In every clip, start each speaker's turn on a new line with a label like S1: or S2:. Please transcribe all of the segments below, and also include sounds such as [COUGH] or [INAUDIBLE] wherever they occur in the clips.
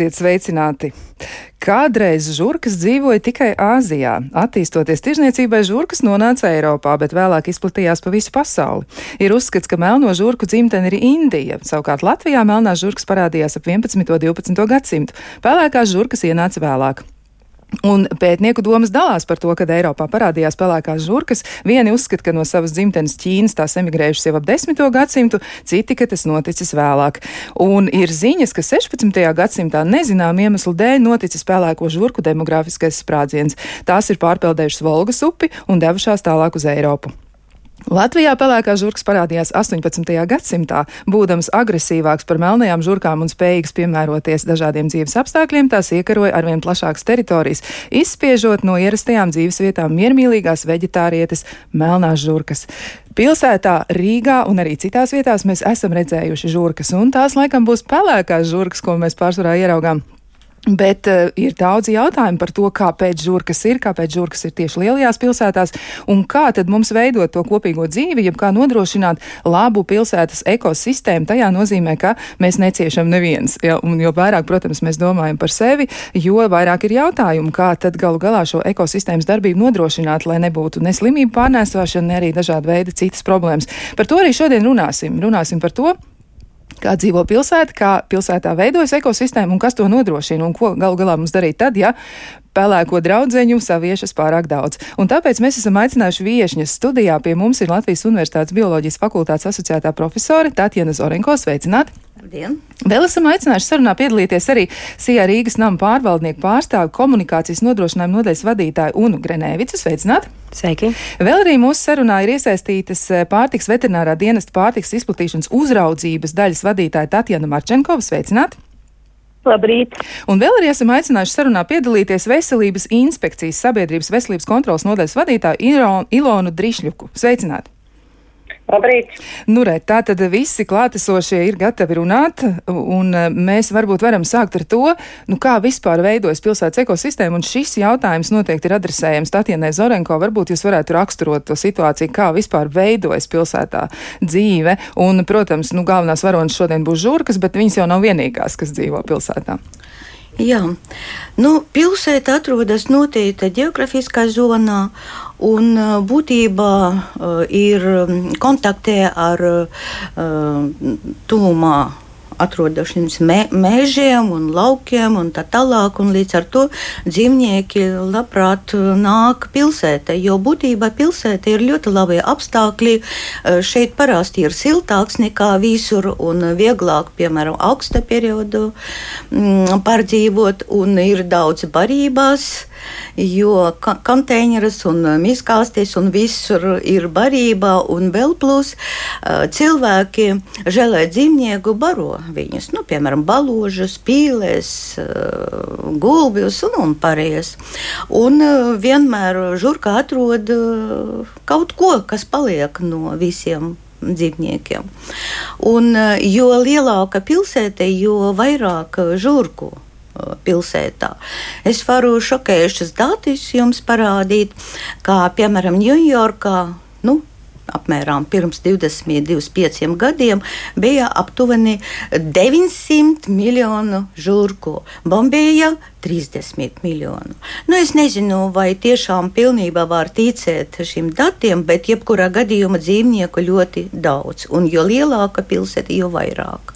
S1: Esiet sveicināti! Kādreiz žurkas dzīvoja tikai Āzijā. Attīstoties tirzniecībai, žurkas nonāca Eiropā, bet vēlāk izplatījās pa visu pasauli. Ir uzskats, ka melno žurku dzimtene ir Indija. Savukārt Latvijā melnās žurkas parādījās ap 11. un 12. gadsimtu. Pelēkās žurkas ienāca vēlāk. Un pētnieku domas dalās par to, kad Eiropā parādījās pelēkās žurkas. Vieni uzskata, ka no savas dzimtenes Ķīnas tās emigrējušas jau ap 10. gadsimtu, citi, ka tas noticis vēlāk. Un ir ziņas, ka 16. gadsimtā nezinām iemeslu dēļ noticis pelēko žurku demografiskais sprādziens. Tās ir pārpeldējušas Volgas upi un devušās tālāk uz Eiropu. Latvijā pelēkās žurkas parādījās 18. gadsimtā. Būdams agresīvāks par melnajām žurkām un spējīgs piemēroties dažādiem dzīves apstākļiem, tās iekaroja arvien plašākas teritorijas, izspiežot no ierastajām dzīves vietām miermīlīgās veģetārietes melnās žurkas. Pilsētā, Rīgā un arī citās vietās mēs esam redzējuši žurkas, un tās laikam būs pelēkās žurkas, ko mēs pārsvarā ieraugām Bet uh, ir daudz jautājumu par to, kāpēc žurkas ir, kāpēc žurkas ir tieši lielajās pilsētās, un kā tad mums veidot to kopīgo dzīvi, jeb kā nodrošināt labu pilsētas ekosistēmu. Tajā nozīmē, ka mēs neciešam neviens. Ja, un jo vairāk, protams, mēs domājam par sevi, jo vairāk ir jautājumu, kā tad galu galā šo ekosistēmas darbību nodrošināt, lai nebūtu ne slimību pārnēsāšana, ne arī dažādi veidi citas problēmas. Par to arī šodien runāsim. Runāsim par to, kā dzīvo pilsēta, kā pilsētā veidojas ekosistēma un kas to nodrošina un ko galu galā mums darīt tad, ja pelēko draudzeņu saviešas pārāk daudz. Un tāpēc mēs esam aicinājuši viešņas studijā. Pie mums ir Latvijas Universitātes bioloģijas fakultātes asociētā profesore Tatjana Zorenko. Sveicināti!
S2: Labdien!
S1: Vēl esam aicinājuši sarunā piedalīties arī Sijā Rīgas nama pārvaldnieku pārstāvi komunikācijas nodrošinājuma nodaļas vadītāju Unu Grenēvicu. Sveicināti!
S3: Sveiki!
S1: Vēl arī mūsu sarunā ir iesaistītas eh, pārtiks veterinārā dienesta pārtiks izplatīšanas uzraudzības daļas vadītāja Tatjana Marčenkova. Sveicināti!
S2: Labrīt!
S1: Un vēl arī esam aicinājuši sarunā piedalīties Veselības inspekcijas sabiedrības veselības kontrolas nodaļas vadītāju Ilonu Drišļuku. Sveicināti!
S2: Labrīt!
S1: Nu, re, tā tad visi klātesošie ir gatavi runāt, un e, mēs varbūt varam sākt ar to, nu, kā vispār veidojas pilsētas ekosistēma, un šis jautājums noteikti ir adresējams Tatjanai Zorenko. Varbūt jūs varētu raksturot to situāciju, kā vispār veidojas pilsētā dzīve, un, protams, nu, galvenās varonas šodien būs žurkas, bet viņas jau nav vienīgās, kas dzīvo pilsētā.
S3: Jā, nu, pilsēta atrodas noteikta geogrāfiskā zonā, un būtībā uh, ir kontaktē ar uh, tūmā atrodamies me, mežiem un laukiem un tā tālāk. Un līdz ar to dzīvnieki labprāt uh, nāk pilsētā, jo būtībā pilsēta ir ļoti labi apstākļi. Uh, šeit parasti ir siltāks nekā visur un vieglāk, piemēram, augsta periodu mm, pārdzīvot un ir daudz barībās jo konteineros un uh, miskāsties un visur ir barībā. Un vēl plus uh, cilvēki žēlē dzīvnieku baro viņus, nu, piemēram, baložus, pīlēs, uh, gulbjus un, un pārējais. Un vienmēr žurka atrod kaut ko, kas paliek no visiem dzīvniekiem. Un, jo lielāka pilsēta, jo vairāk žurku pilsētā. Es varu šokējušas datus jums parādīt, kā piemēram Ņujorkā. Nu, apmēram pirms 20, 25 gadiem bija aptuveni 900 miljonu žurku. Bombēja 30 miljonu. Nu, es nezinu, vai tiešām pilnībā var ticēt šiem datiem, bet jebkurā gadījumā dzīvnieku ļoti daudz. Un jo lielāka pilsēta, jo vairāk.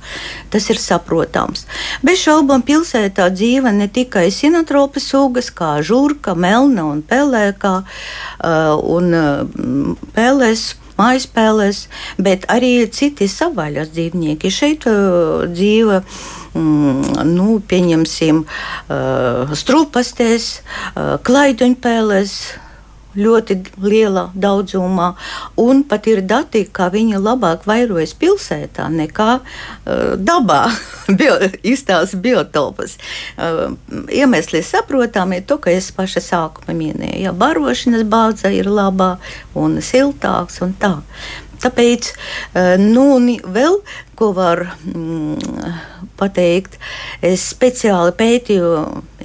S3: Tas ir saprotams. Bez šaubām pilsētā dzīvo ne tikai sinotropa sugas, kā žurka, melna un pelēkā uh, un uh, peles mājspēlēs, bet arī citi savvaļas dzīvnieki. Šeit uh, dzīvo mm, nu, pieņemsim, uh, strūpastēs, uh, klaiduņpēlēs. Ļoti lielā daudzumā, un pat ir dati, ka viņi labāk vairojas pilsētā nekā uh, dabā, [LAUGHS] bio, īstās biotopas. Uh, iemesli saprotami ir to, ka es paša sākuma minēju, ja barošanas bāze ir labā un siltāks un tā. Tāpēc, eh, nu, vēl ko var mm, pateikt, es speciāli pētīju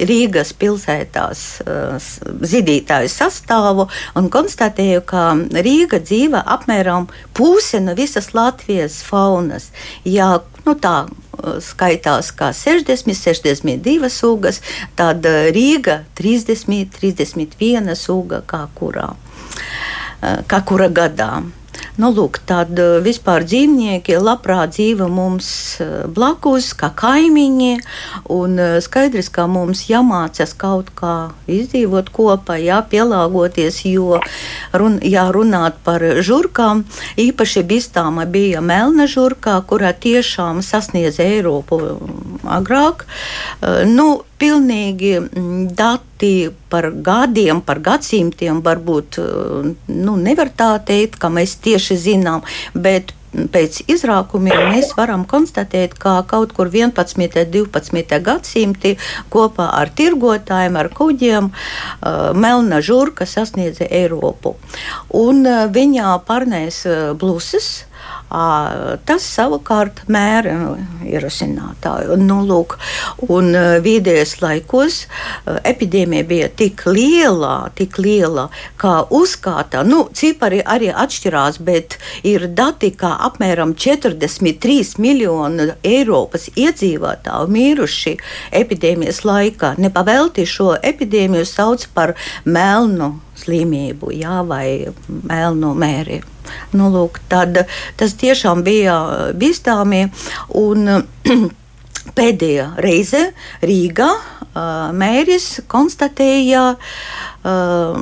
S3: Rīgas pilsētās uh, zīdītāju sastāvu un konstatēju, ka Rīga dzīvo apmēram puse no visas Latvijas faunas. Ja nu, tā skaitās kā 60, 62 sugas, tad Rīga 30, 31 suga kā kurā, kā kura gadā. Nu, lūk, tad eh, vispār dzīvnieki labprāt dzīvo mums eh, blakus, kā kaimiņi. Un eh, skaidrs, ka mums jāmācās kaut kā izdzīvot kopā, jāpielāgoties, jo run, jārunāt par žurkām. Īpaši bīstama bija melna žurkā, kurā tiešām sasniedz Eiropu agrāk. Nu, pilnīgi mm, dati par gadiem, par gadsimtiem varbūt nu, nevar tā teikt, ka mēs tieši zinām, bet pēc izrākumiem mēs varam konstatēt, ka kaut kur 11. un 12. gadsimti kopā ar tirgotājiem, ar kuģiem, melna žurka sasniedza Eiropu. Un viņā parnēs bluses Tas savukārt mēra ierosinātāju. Nu, lūk, un vidējos laikos epidēmija bija tik liela, tik liela, kā uzskāta. Nu, cipari arī atšķirās, bet ir dati, ka apmēram 43 miljonu Eiropas iedzīvotāju miruši epidēmijas laikā. Nepavēlti šo epidēmiju sauc par melnu slimību, jā, vai melnu mēri. Nu, lūk, tad, tas tiešām bija bīstami. Un, [CLEARS THROAT] Pēdējā reize Rīgā uh, mēris konstatēja uh,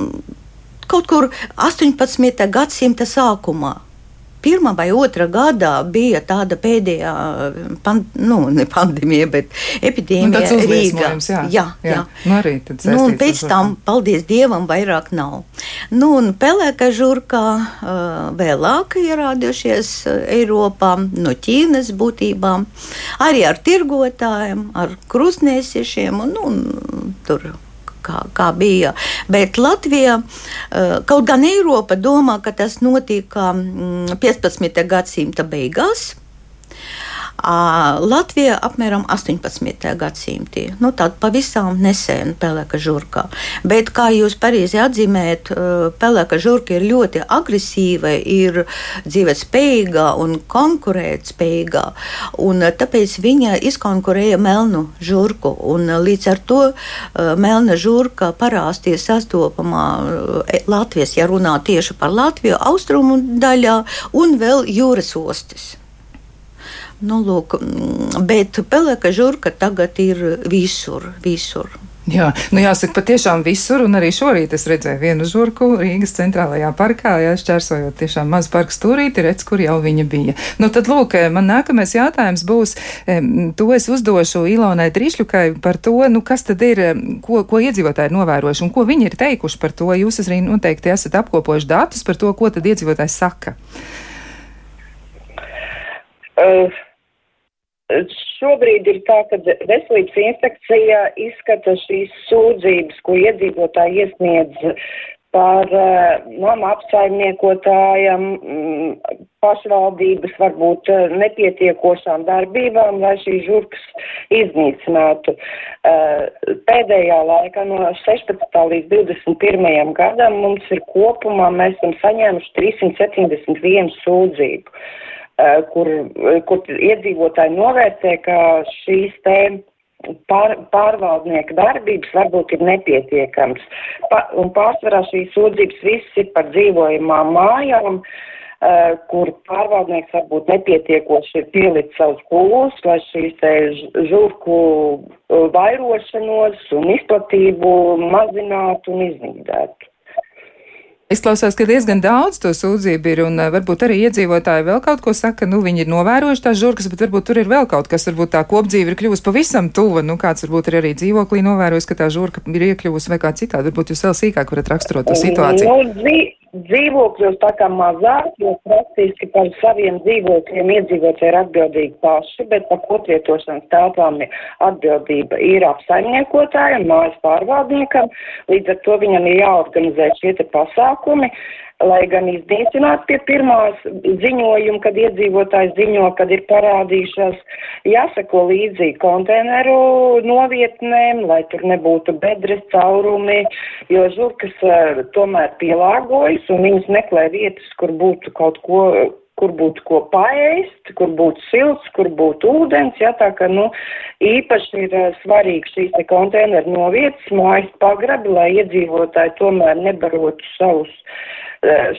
S3: kaut kur 18. gadsimta sākumā pirmā vai otrā gadā bija tāda pēdējā, pan, nu, pandēmija, bet epidēmija
S1: nu,
S3: Rīgā.
S1: Jā,
S3: jā, jā. jā.
S1: Nu, arī
S3: nu, pēc tam, paldies Dievam, vairāk nav. Nu, un pelēka žurkā uh, vēlāk ierādījušies Eiropā no Ķīnas būtībām, arī ar tirgotājiem, ar krustnēsiešiem un, un tur kā, kā bija. Bet Latvija, eh, kaut gan Eiropa domā, ka tas notika 15. Mm, gadsimta beigās. Latvija apmēram 18. gadsimtī. Nu, Tāda pavisam nesen pelēka žurka. Bet, kā jūs pareizi atzīmējat, pelēka žurka ir ļoti agresīva, ir dzīvespējīga un konkurētspējīga. Un tāpēc viņa izkonkurēja melnu žurku. Un līdz ar to melna žurka parasti ir sastopama Latvijas, ja runā tieši par Latviju, austrumu daļā un vēl jūras ostas. Nu, lūk, mm, bet pelēka žurka tagad ir visur, visur.
S1: Jā, nu jāsaka, patiešām visur, un arī šorīt es redzēju vienu žurku Rīgas centrālajā parkā, jā, šķērsojot tiešām mazu parku stūrīti, redz, kur jau viņa bija. Nu tad, lūk, man nākamais jautājums būs, to es uzdošu Ilonai Drišļukai par to, nu kas tad ir, ko, ko iedzīvotāji ir novērojuši, un ko viņi ir teikuši par to. Jūs arī noteikti esat apkopojuši datus par to, ko tad iedzīvotāji saka.
S2: Uh Šobrīd ir tā, ka veselības inspekcija izskata šīs sūdzības, ko iedzīvotāji iesniedz par uh, nama apsaimniekotājiem, mm, pašvaldības varbūt uh, nepietiekošām darbībām, lai šīs žurkas iznīcinātu. Uh, pēdējā laikā no 16. līdz 21. gadam mums ir kopumā, mēs esam saņēmuši 371 sūdzību. Eh, kur, kur iedzīvotāji novērtē, ka šīs te pār, pārvaldnieka darbības varbūt ir nepietiekams. Pa, un pārsvarā šīs sūdzības viss ir par dzīvojumām mājām, uh, kur pārvaldnieks varbūt nepietiekoši ir pielikt savus pūles, lai šīs te žurku vairošanos un izplatību mazinātu un iznīdētu.
S1: Izklausās, ka diezgan daudz to sūdzību ir, un eh, varbūt arī iedzīvotāji vēl kaut ko saka, nu viņi ir novērojuši tās žurkas, bet varbūt tur ir vēl kaut kas, varbūt tā kopdzīve ir kļuvusi pavisam tuva, nu kāds varbūt ir arī dzīvoklī novērojis, ka tā žurka ir iekļuvusi vai kā citādi, varbūt jūs vēl sīkāk varat raksturot to situāciju.
S2: Nu, dzīvokļos tā kā mazāk, jo praktiski par saviem dzīvokļiem iedzīvotāji ir atbildīgi paši, bet par koplietošanas telpām atbildība ir apsaimniekotājiem, mājas pārvaldniekam, līdz ar to viņam ir jāorganizē šie te pasākumi. Uh, lai gan iznīcināts pie pirmās ziņojuma, kad iedzīvotājs ziņo, kad ir parādījušās, jāsako līdzi konteineru novietnēm, lai tur nebūtu bedres caurumi, jo žurkas uh, tomēr pielāgojas un viņas meklē vietas, kur būtu kaut ko kur būtu ko paēst, kur būtu silts, kur būtu ūdens, jā, tā ka, nu, īpaši ir uh, svarīgi šīs te konteineru novietas, mājas pagrabi, lai iedzīvotāji tomēr nebarotu savus uh,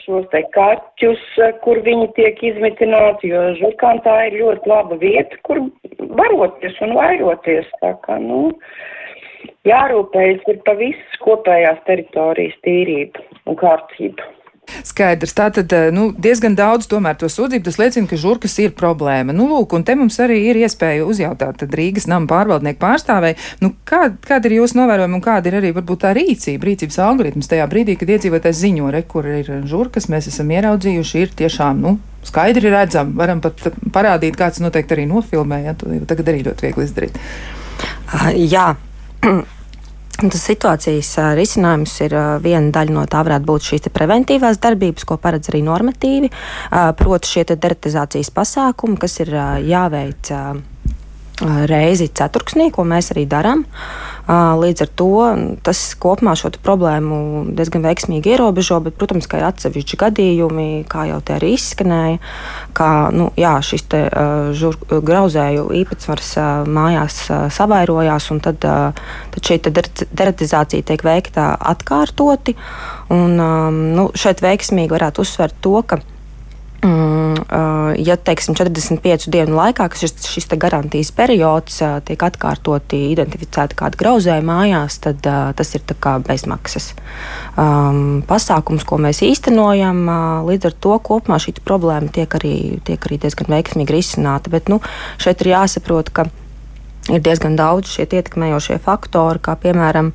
S2: šos te kaķus, uh, kur viņi tiek izmitināti, jo žurkām tā ir ļoti laba vieta, kur baroties un vairoties, tā kā, nu, jārūpējas ir pa visas kopējās teritorijas tīrību un kārtību.
S1: Skaidrs. Tātad eh, nu, diezgan daudz tomēr to sūdzību. Tas liecina, ka žurkas ir problēma. Nu, lūk, un te mums arī ir iespēja uzjautāt Rīgas nama pārvaldnieku pārstāvēju, nu, kā, kāda ir jūsu novērojuma un kāda ir arī varbūt tā rīcība, rīcības algoritms tajā brīdī, kad iedzīvotājs ziņo, re, kur ir žurkas, mēs esam ieraudzījuši, ir tiešām, nu, skaidri redzam, varam pat parādīt, kāds noteikti arī nofilmē, ja to tagad arī ļoti viegli izdarīt.
S4: Uh, jā. [CLEARS THROAT] Tas situācijas risinājums ir viena daļa no tā, varētu būt šīs preventīvās darbības, ko paredz arī normatīvi, proti, šie deratizācijas pasākumi, kas ir jāveic reizi ceturksnī, ko mēs arī darām. Līdz ar to tas kopumā šo problēmu diezgan veiksmīgi ierobežo, bet, protams, ka ir atsevišķi gadījumi, kā jau te arī izskanēja, ka nu, jā, šis te, žur, grauzēju īpatsvars mājās savairojās, un tad, tad šī deratizācija tiek veikta atkārtoti. Un, nu, šeit veiksmīgi varētu uzsvērt to, ka ja teiksim, 45 dienu laikā, kas šis, šis garantijas periods tiek atkārtoti identificēti kāda grauzēja mājās, tad uh, tas ir bezmaksas um, pasākums, ko mēs īstenojam. Līdz ar to kopumā šī problēma tiek arī, tiek arī diezgan veiksmīgi risināta. Bet nu, šeit ir jāsaprot, ka ir diezgan daudz šie ietekmējošie faktori, kā piemēram.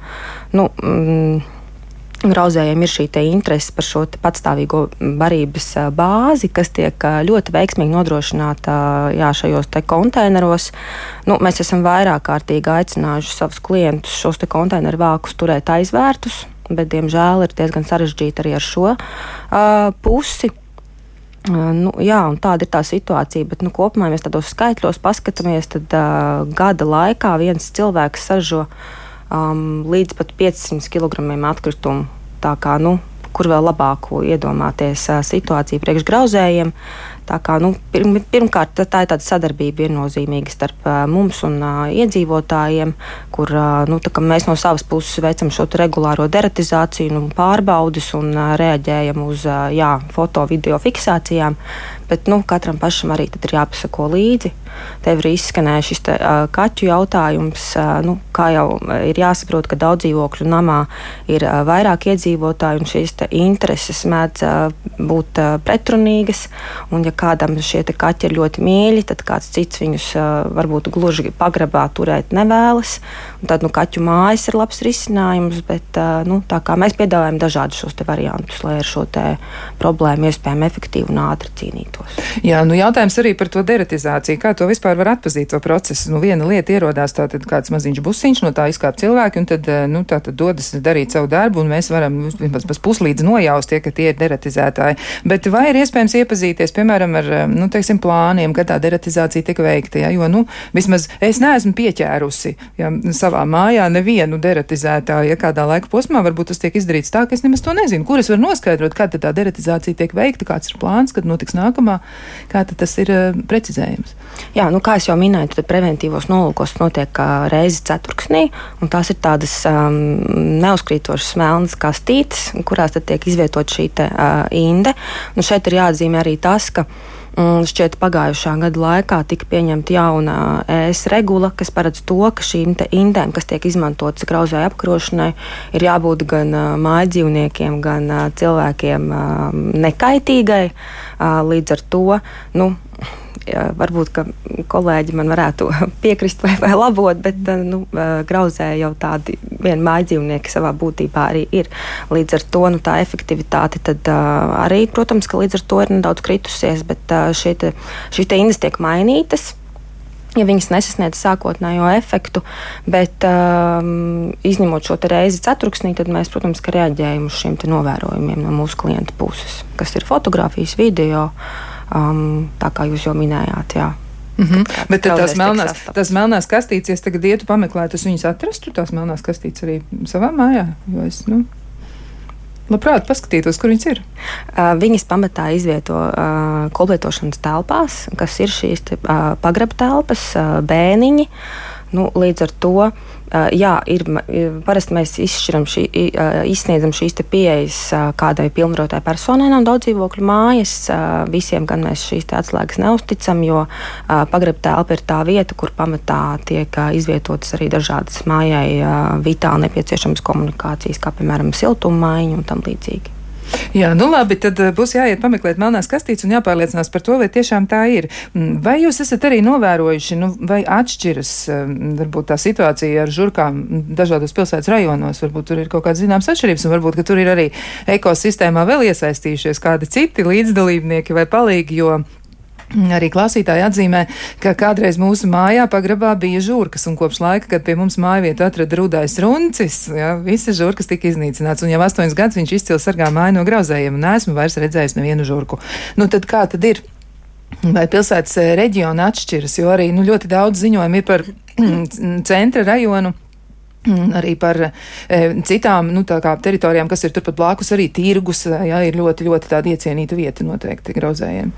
S4: Nu, mm, Grauzējiem ir šī interese par šo patstāvīgo barības bāzi, kas tiek ļoti veiksmīgi nodrošināta jā, šajos konteineros. Nu, mēs esam vairāk kārtīgi aicinājuši savus klientus šos konteineru vākus turēt aizvērtus, bet, diemžēl, ir diezgan sarežģīti arī ar šo uh, pusi. Uh, nu, jā, tāda ir tā situācija, bet nu, kopumā, ja mēs tādos skaitļos paskatāmies, tad uh, gada laikā viens cilvēks sažo um, līdz pat 500 kg atkritumu. Tā kā, nu, kur vēl labāku iedomāties uh, situāciju priekšgrauzējiem. Tā kā, nu, pirm, pirmkārt, tā ir tāda sadarbība viennozīmīga starp uh, mums un uh, iedzīvotājiem, kur uh, nu, mēs no savas puses veicam šo regulāro deratizāciju, nu, pārbaudus un uh, reaģējam uz uh, jā, foto, video fiksācijām. Bet nu, katram pašam arī ir jāpasako līdzi. Tev ir izskanējis šis te, uh, kaķu jautājums. Uh, nu, kā jau ir jāsaprot, ka daudz dzīvokļu namā ir uh, vairāk iedzīvotāju, un šīs intereses mēdz uh, būt uh, pretrunīgas. Un, ja kādam šie kaķi ir ļoti mīļi, tad kāds cits viņus varbūt gluži pagrabā turēt nevēlas. Tad nu, kaķu mājas ir labs risinājums, bet nu, tā kā mēs piedāvājam dažādus šos variantus, lai ar šo problēmu iespējami efektīvi un ātri cīnītos.
S1: Jā, nu jautājums arī par to deratizāciju. Kā to vispār var atpazīt to procesu? Nu, viena lieta ierodās tātad kāds maziņš busiņš, no tā izkāp cilvēki, un tad, nu, tā tad dodas darīt savu darbu, un mēs varam vismaz puslīdz nojaust, tie, ka tie ir deratizētāji. Bet vai ir iespējams iepazīties, piemēram, ar nu, teiksim, plāniem, kad tā deratizācija tika veikta. Ja? Jo nu, vismaz es neesmu pieķērusi ja, savā mājā nevienu deratizētāju. Ja kādā laika posmā varbūt tas tiek izdarīts tā, ka es nemaz to nezinu. Kur es varu noskaidrot, kad tā deratizācija tiek veikta, kāds ir plāns, kad notiks nākamā, kā tas ir uh, precizējams.
S4: Jā, nu, kā jau minēju, tad preventīvos nolūkos notiek reizi ceturksnī, un tās ir tādas um, neuzkrītošas melnas kastītes, kurās tiek izvietot šī te, uh, inde. Un šeit ir jāatzīmē arī tas, ka Mm, šķiet, pagājušā gada laikā tika pieņemta jauna ES regula, kas paredz to, ka šīm indēm, kas tiek izmantotas grauzēju apkarošanai, ir jābūt gan mājas dzīvniekiem, gan cilvēkiem nekaitīgai. Līdz ar to nu, varbūt kolēģi man varētu [LAUGHS] piekrist vai, vai labot, bet nu, grauzē jau tādi viena mājdzīvnieki savā būtībā arī ir. Līdz ar to nu, tā efektivitāte tad, arī, protams, ka līdz ar to ir nedaudz kritusies, bet šīs indes tiek mainītas ja viņas nesasniedz sākotnējo efektu, bet um, izņemot šo reizi ceturksnī, tad mēs, protams, reaģējam uz šiem novērojumiem no mūsu klienta puses, kas ir fotografijas, video. Uh, um, tā kā jūs jau minējāt. Jā.
S1: Mm -hmm. Bet tās melnās, tās melnās kastītes, ja tagad ietu pameklēt, es viņas atrastu, tās melnās kastītes arī savā mājā. Es, nu... labprāt paskatītos, kur viņas ir.
S4: Uh, viņas pamatā izvieto uh, kolblietošanas telpās, kas ir šīs te, uh, pagraba telpas, uh, bēniņi. Nu, līdz ar to Uh, jā, ir, parasti mēs šī, izsniedzam šīs pieejas kādai pilnvarotai personai no daudz dzīvokļu mājas. Visiem gan mēs šīs atslēgas neusticam, jo pagrabā telpa ir tā vieta, kur pamatā tiek izvietotas arī dažādas mājai vitāli nepieciešamas komunikācijas, kā piemēram siltuma maiņa un tam līdzīgi.
S1: Jā, nu labi, tad eh, būs jāiet pameklēt melnās kastītes un jāpārliecinās par to, vai tiešām tā ir. Mm, vai jūs esat arī novērojuši, nu, vai atšķiras eh, varbūt tā situācija ar žurkām dažādos pilsētas rajonos? Varbūt tur ir kaut kādas zināmas atšķirības, un varbūt tur ir arī ekosistēmā vēl iesaistījušies kādi citi līdzdalībnieki vai palīgi, jo Arī klausītāji atzīmē, ka kādreiz mūsu mājā pagrabā bija žurkas, un kopš laika, kad pie mums mājvietu atrada rudais runcis, ja, visas žurkas tika iznīcināts, un jau astoņas gadus viņš izcili sargā māju no grauzējiem, un neesmu vairs redzējis nevienu žurku. Nu tad kā tad ir? Vai pilsētas eh, reģiona atšķiras, jo arī nu, ļoti daudz ziņojumu ir par [CLEARS THROAT] centra rajonu Arī par e, citām nu, teritorijām, kas ir turpat blakus, arī tirgus, jā, ir ļoti, ļoti tāda iecienīta vieta noteikti grauzējiem.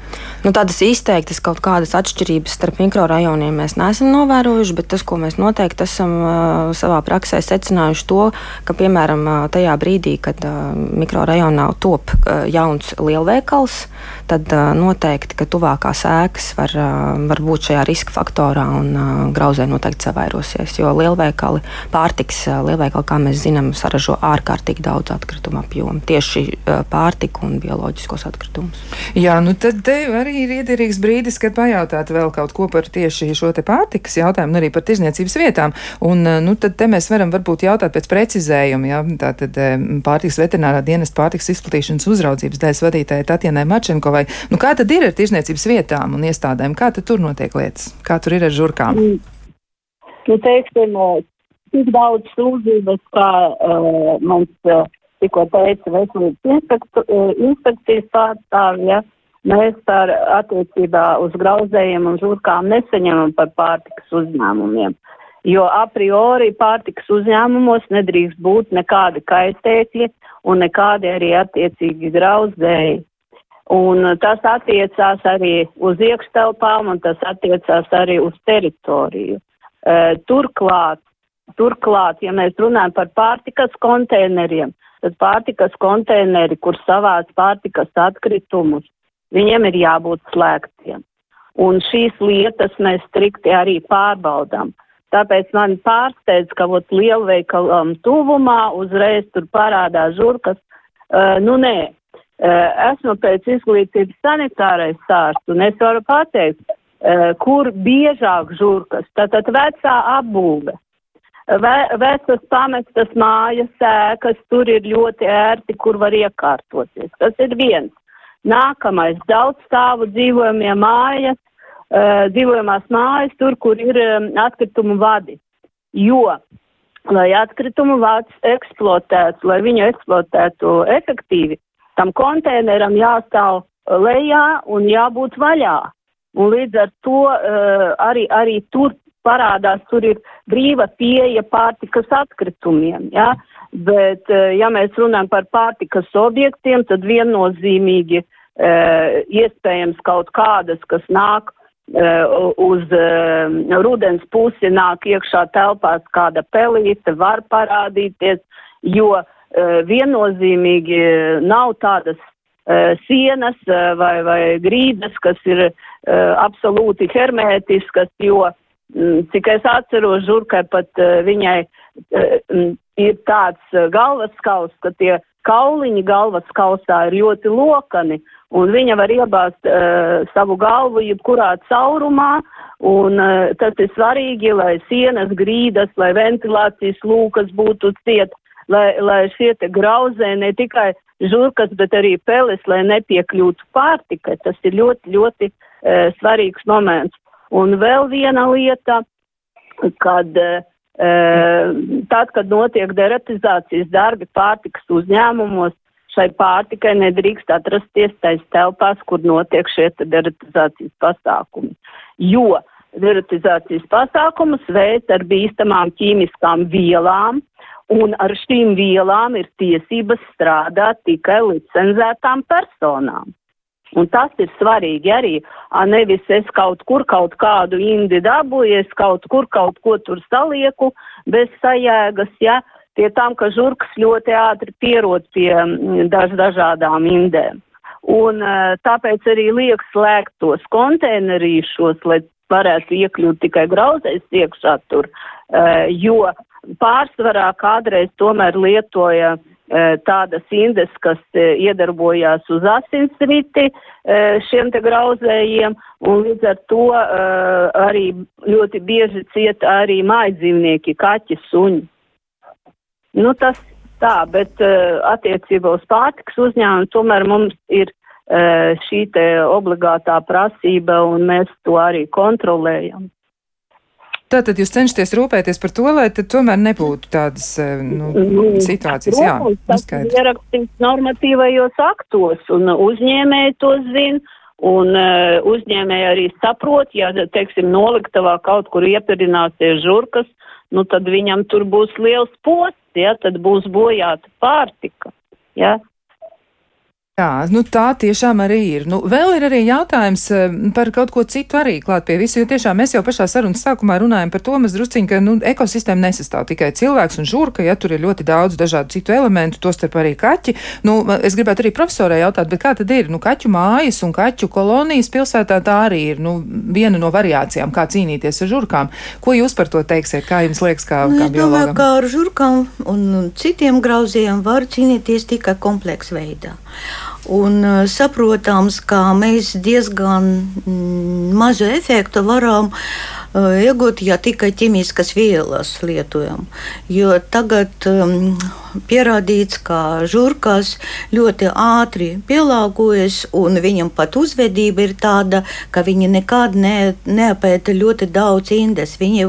S4: Nu, tādas izteiktas kaut kādas atšķirības starp mikrorajoniem mēs neesam novērojuši, bet tas, ko mēs noteikti esam uh, savā praksē secinājuši, to, ka, piemēram, tajā brīdī, kad uh, mikrorajonā top uh, jauns lielveikals, tad uh, noteikti, ka tuvākās ēkas var, uh, var būt šajā riska faktorā un uh, grauzē noteikti savairosies, jo lielveikali pār pārtiks lielveikali, kā mēs zinām, saražo ārkārtīgi daudz atkritumu apjomu. Tieši pārtiku un bioloģiskos atkritumus.
S1: Jā, nu tad arī ir iederīgs brīdis, kad pajautāt vēl kaut ko par tieši šo te pārtikas jautājumu un arī par tirzniecības vietām. Un, nu, tad te mēs varam varbūt jautāt pēc precizējuma. Jā, tātad pārtikas veterinārā dienesta pārtikas izplatīšanas uzraudzības daļas vadītāja Tatjanai Mačenkovai. Nu, kā tad ir ar tirzniecības vietām un iestādēm? Kā tad tur notiek lietas? Kā tur ir ar žurkām? Mm.
S5: Nu, teiksim, tik daudz sūdzības, kā uh, mums uh, tikko teica veselības inspektu, uh, inspekcijas pārstāvja. Ja? Mēs par attiecībā uz grauzējiem un žurkām nesaņemam par pārtikas uzņēmumiem, jo a priori pārtikas uzņēmumos nedrīkst būt nekādi kaitēkļi un nekādi arī attiecīgi grauzēji. Un tas attiecās arī uz iekštelpām un tas attiecās arī uz teritoriju. Uh, turklāt Turklāt, ja mēs runājam par pārtikas konteineriem, tad pārtikas konteineri, kur savāc pārtikas atkritumus, viņiem ir jābūt slēgtiem. Un šīs lietas mēs strikti arī pārbaudām. Tāpēc man pārsteidz, ka ot lielveikalam tuvumā uzreiz tur parādās žurkas. Uh, nu nē, uh, esmu pēc izglītības sanitārais sārsts un es varu pateikt, uh, kur biežāk žurkas. Tātad vecā apbūve vecas pamestas mājas sēkas, tur ir ļoti ērti, kur var iekārtoties. Tas ir viens. Nākamais - daudz stāvu dzīvojamie mājas, uh, dzīvojamās mājas, tur, kur ir um, atkritumu vadi. Jo, lai atkritumu vads eksploatētu, lai viņu eksploatētu efektīvi, tam konteineram jāstāv lejā un jābūt vaļā. Un līdz ar to uh, arī, arī tur parādās, tur ir brīva pieeja pārtikas atkritumiem. Ja? Bet, eh, ja mēs runājam par pārtikas objektiem, tad viennozīmīgi e, iespējams kaut kādas, kas nāk e, uz e, rudens pusi, nāk iekšā telpās kāda pelīte, var parādīties, jo e, viennozīmīgi nav tādas sienas vai, vai grīdas, kas ir uh, absolūti hermētiskas, jo cik es atceros, žurkai pat uh, viņai uh, ir tāds uh, galvaskauls, ka tie kauliņi galvaskausā ir ļoti lokani, un viņa var iebāzt savu galvu jebkurā caurumā, un tas ir svarīgi, lai sienas grīdas, lai ventilācijas lūkas būtu ciet, lai, lai šie te grauzē ne tikai žurkas, bet arī peles, lai nepiekļūtu pārtika. Tas ir ļoti, ļoti uh, svarīgs moments. Un vēl viena lieta, kad uh, tad, kad notiek deratizācijas darbi pārtikas uzņēmumos, šai pārtikai nedrīkst atrasties tais telpās, kur notiek šie deratizācijas pasākumi. Jo deratizācijas pasākumus veids ar bīstamām ķīmiskām vielām, Un ar šīm vielām ir tiesības strādāt tikai licenzētām personām. Un tas ir svarīgi arī, a, nevis es kaut kur kaut kādu indi dabūju, es kaut kur kaut ko tur salieku bez sajēgas, ja, pie tam, ka žurkas ļoti ātri pierod pie daž, dažādām indēm. Un tāpēc arī liek slēgt tos konteinerīšos, lai varētu iekļūt tikai grauzais iekšā tur, jo pārsvarā kādreiz tomēr lietoja tādas indes, kas iedarbojās uz asinsriti šiem te grauzējiem, un līdz ar to arī ļoti bieži cieta arī mājdzīvnieki, kaķi, suņi. Nu, tas tā, bet attiecībā uz pārtiks uzņēmumu tomēr mums ir šī te obligātā prasība, un mēs to arī kontrolējam.
S1: Tātad jūs cenšaties rūpēties par to, lai tomēr nebūtu tādas nu, nu situācijas. Jā,
S5: tas ir ierakstīts normatīvajos aktos, un uzņēmēji to zina. Un uh, uzņēmēji arī saprot, ja, teiksim, noliktavā kaut kur iepirināsies žurkas, nu tad viņam tur būs liels posts, ja, tad būs bojāta pārtika. Ja.
S1: Jā, nu tā tiešām arī ir. Nu, vēl ir arī jautājums eh, par kaut ko citu arī klāt pie visu, jo tiešām mēs jau pašā sarunas sākumā runājam par to mazdrusciņu, ka nu, ekosistēma nesastāv tikai cilvēks un žurka, ja tur ir ļoti daudz dažādu citu elementu, tostarp arī kaķi. Nu, es gribētu arī profesorai jautāt, bet kā tad ir? Nu, kaķu mājas un kaķu kolonijas pilsētā tā arī ir nu, viena no variācijām, kā cīnīties ar žurkām. Ko jūs par to teiksiet? Kā jums liekas, kā,
S3: nu,
S1: kā biologam?
S3: Domāju, kā ar žurkām un citiem grauziem var cīnīties tikai kompleks veidā. Un uh, saprotams, ka mēs diezgan mm, mazu efektu varam uh, iegūt, ja tikai ķīmiskas vielas lietojam. Jo tagad um, pierādīts, ka žurkas ļoti ātri pielāgojas, un viņam pat uzvedība ir tāda, ka viņi nekad ne, neapēta ļoti daudz indes. Viņi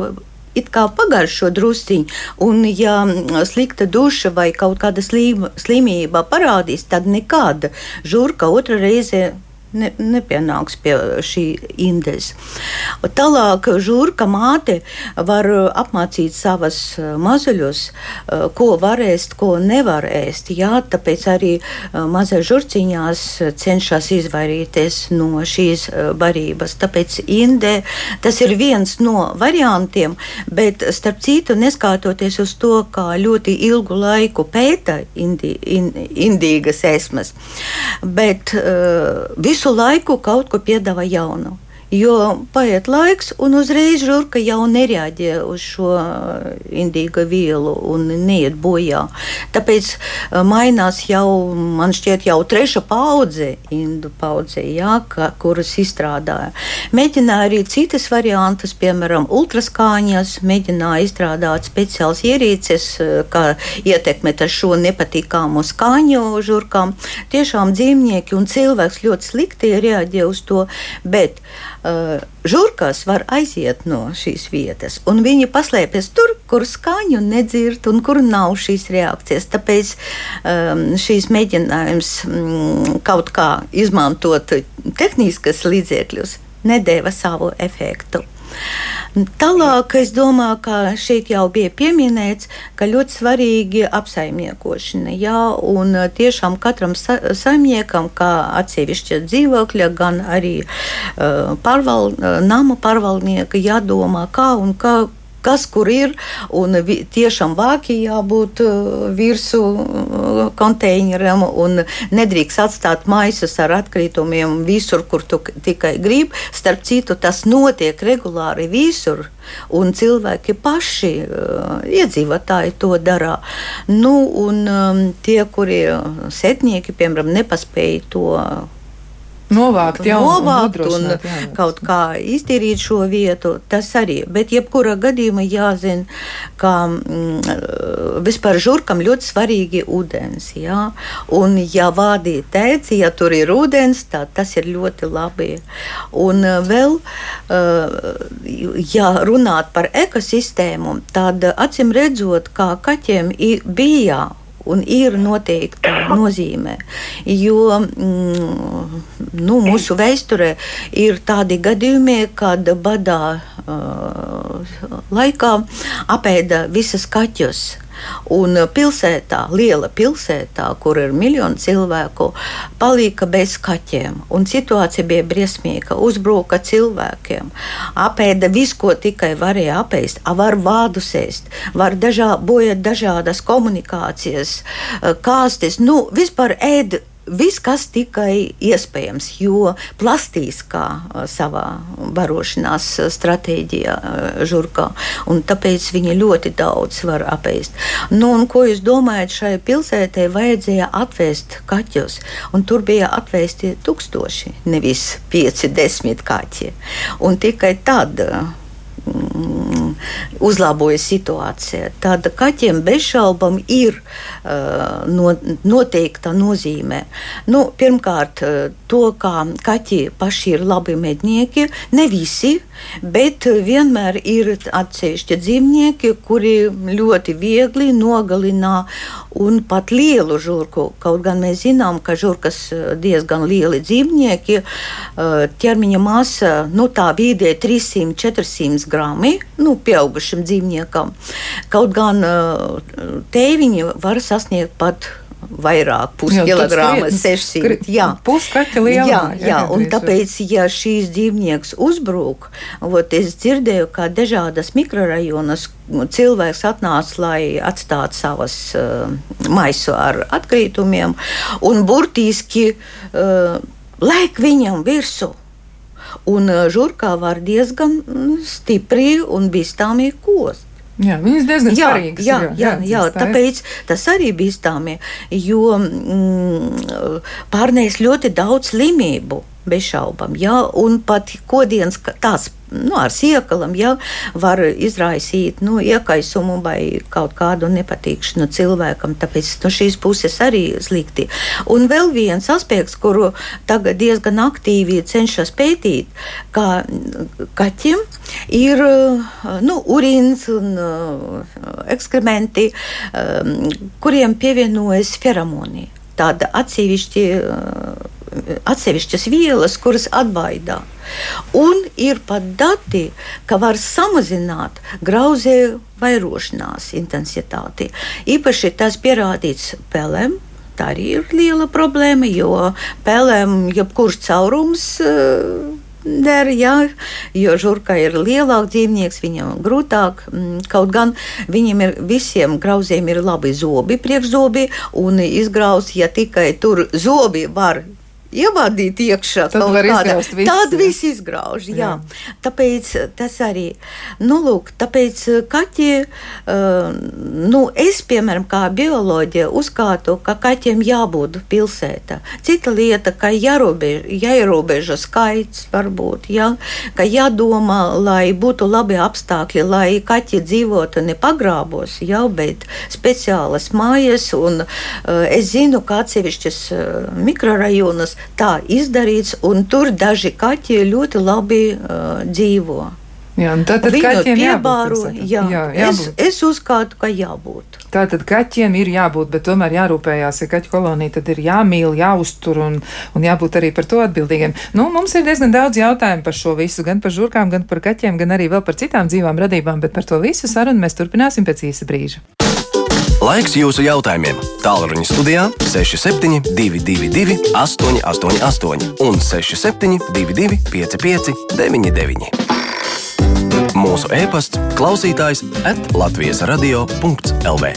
S3: it kā pagaršo drusciņu, un ja slikta duša vai kaut kāda slīma, slimība parādīs, tad nekāda žurka otra reize ne, nepienāks pie šī indes. Tālāk žurka māte var apmācīt savas eh, mazuļus, eh, ko var ēst, ko nevar ēst. Jā, tāpēc arī mazai žurciņās cenšas izvairīties no šīs barības. Tāpēc inde tas ir viens no variantiem, bet starp citu neskatoties uz to, kā ļoti ilgu laiku pēta indi, in, indīgas esmas, bet uh, visu visu laiku kaut ko piedāvā jaunu. Jo paiet laiks, un uzreiz žurka jau nereaģē uz šo uh, indīga vielu un neiet bojā. Tāpēc uh, mainās jau, man šķiet, jau treša paudze, indu paudze, jā, ka, kuras izstrādāja. Mēģināja arī citas variantus, piemēram, ultraskāņas, mēģināja izstrādāt speciāls ierīces, uh, kā ietekmēt ar šo nepatīkamu skaņu žurkām. Tiešām dzīvnieki un cilvēks ļoti slikti reaģē uz to, bet uh, žurkas var aiziet no šīs vietas, un viņi paslēpjas tur, kur skaņu nedzird un kur nav šīs reakcijas. Tāpēc um, šīs mēģinājums um, kaut kā izmantot tehniskas līdzekļus nedēva savu efektu. Tālāk es domāju, ka šeit jau bija pieminēts, ka ļoti svarīgi apsaimniekošana. Jā, un tiešām katram sa saimniekam, kā atsevišķa dzīvokļa, gan arī uh, pārval, uh, nama pārvaldnieka jādomā, kā un kā, kas kur ir. Un tiešām vāki jābūt uh, virsū uh, konteineram un nedrīkst atstāt maisus ar atkritumiem visur, kur tu tikai gribi. Starp citu, tas notiek regulāri visur. Un cilvēki paši, uh, iedzīvotāji, to dara. Nu, un tie, kuri setnieki, piemēram, nepaspēja to
S1: novākt, jā,
S3: novākt un, un jā, kaut kā iztīrīt šo vietu. Tas arī, bet jebkurā gadījumā jāzina, ka mm, vispār žurkam ļoti svarīgi ūdens. Jā? Un, ja vādī teica, ja tur ir ūdens, tad tas ir ļoti labi. Un uh, vēl, uh, ja runāt par ekosistēmu, tad acīm redzot, kā kaķiem bija un ir noteikta nozīme. Jo mm, nu, mūsu vēsturē ir tādi gadījumi, kad badā uh, laikā apēda visas kaķus. Un pilsētā, liela pilsētā, kur ir miljoni cilvēku, palika bez kaķiem. Un situācija bija briesmīga. Uzbruka cilvēkiem, apēda visu, ko tikai varēja apēst. Var vādus ēst, var dažā, bojāt dažādas komunikācijas, kāstes. Nu, vispār ēd viss, kas tikai iespējams, jo plastīs kā savā barošanās stratēģijā žurkā, un tāpēc viņi ļoti daudz var apēst. Nu, un ko jūs domājat, šai pilsētē vajadzēja atvēst kaķus, un tur bija atvēsti tūkstoši, nevis pieci, desmit kaķi. Un tikai tad uzlaboja situācija. Tāda kaķiem bezšaubam ir uh, no, noteikta nozīme. Nu, pirmkārt, to, kā kaķi paši ir labi mednieki, ne visi, bet vienmēr ir atsevišķi dzīvnieki, kuri ļoti viegli nogalina un pat lielu žurku. Kaut gan mēs zinām, ka žurkas diezgan lieli dzīvnieki, ķermeņa masa nu, tā vidē 300-400 grami. Nu, pieaugušam dzīvniekam. Kaut gan tēviņi var sasniegt pat vairāk, puskilogramu, 600. Jā,
S1: puskaķa lielā.
S3: Jā, jā, un tāpēc, ja šīs dzīvnieks uzbrūk, ot, es dzirdēju, ka dažādas mikrorajonas cilvēks atnāca, lai atstātu savas uh, maisu ar atkritumiem, un burtiski uh, laik viņam virsū. Un žurkā var diezgan stipri un bīstami kost.
S1: Jā, viņas diezgan
S3: jā,
S1: svarīgas.
S3: Jā, jā, jā, jā tāpēc tas arī bīstami, jo mm, pārnēs ļoti daudz slimību bez šaubām. Ja? Un pat kodienas tās nu, ar siekalam ja, var izraisīt nu, iekaisumu vai kaut kādu nepatīkšanu cilvēkam. Tāpēc no šīs puses arī slikti. Un vēl viens aspekts, kuru tagad diezgan aktīvi cenšas pētīt, kā kaķim ir nu, urīns un ekskrementi, kuriem pievienojas feromonija. Tāda atsevišķi atsevišķas vielas, kuras atbaidā. Un ir pat dati, ka var samazināt grauzēju vairošanās intensitāti. Īpaši tas pierādīts pelēm. Tā arī ir liela problēma, jo pelēm jebkurš caurums uh, der, jā, jo žurka ir lielāks dzīvnieks, viņam grūtāk. Mm, kaut gan viņiem ir visiem grauziem ir labi zobi, priekšzobi, un izgrauz, ja tikai tur zobi var ievadīt iekšā.
S1: Tad var izgrauzt visu.
S3: Tad viss izgrauž, jā. jā. Tāpēc tas arī, nu, lūk, tāpēc kaķi, uh, nu, es, piemēram, kā bioloģija uzskatu, ka kaķiem jābūt pilsētā. Cita lieta, ka jārobež, jāierobeža skaits, varbūt, jā, ka jādomā, lai būtu labi apstākļi, lai kaķi dzīvotu ne pagrābos, jā, bet speciālas mājas, un uh, es zinu, ka atsevišķas uh, mikrorajonas tā izdarīts, un tur daži kaķi ļoti labi uh, dzīvo.
S1: Jā, tad, tad kaķiem
S3: piebāro, jābūt. Jā, jā, jābūt. Es, es uzskatu, ka jābūt.
S1: Tātad kaķiem ir jābūt, bet tomēr jārūpējās, ja kaķu kolonija tad ir jāmīl, jāuztur un, un jābūt arī par to atbildīgiem. Nu, mums ir diezgan daudz jautājumu par šo visu, gan par žurkām, gan par kaķiem, gan arī vēl par citām dzīvām radībām, bet par to visu sarunu mēs turpināsim pēc īsa brīža.
S6: Laiks jūsu jautājumiem. Tālruņa studijā 6722, 888, un 6722, 55, 99. Mūsu e-pasts, klausītājs, atlatvijas radio.lv.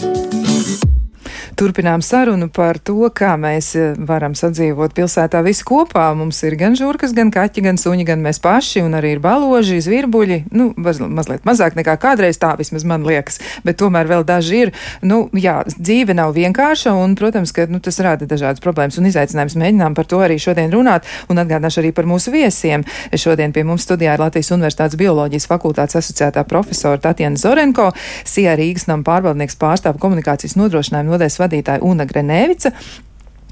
S1: Turpinām sarunu par to, kā mēs eh, varam sadzīvot pilsētā visi kopā. Mums ir gan žurkas, gan kaķi, gan suņi, gan mēs paši, un arī ir baloži, zvirbuļi. Nu, maz, mazliet mazāk nekā kādreiz tā vismaz man liekas, bet tomēr vēl daži ir. Nu, jā, dzīve nav vienkārša, un, protams, ka nu, tas rada dažādas problēmas un izaicinājumus. Mēģinām par to arī šodien runāt, un atgādināšu arī par mūsu viesiem. Šodien pie mums studijā ir Latvijas Universitātes bioloģijas fakultātes asociētā profesora Tatjana Zorenko, SIA Rīgas nama pārvaldnieks pārstāv komunikācijas nodrošinājumu nodeļas vadītāja Una Grenevica.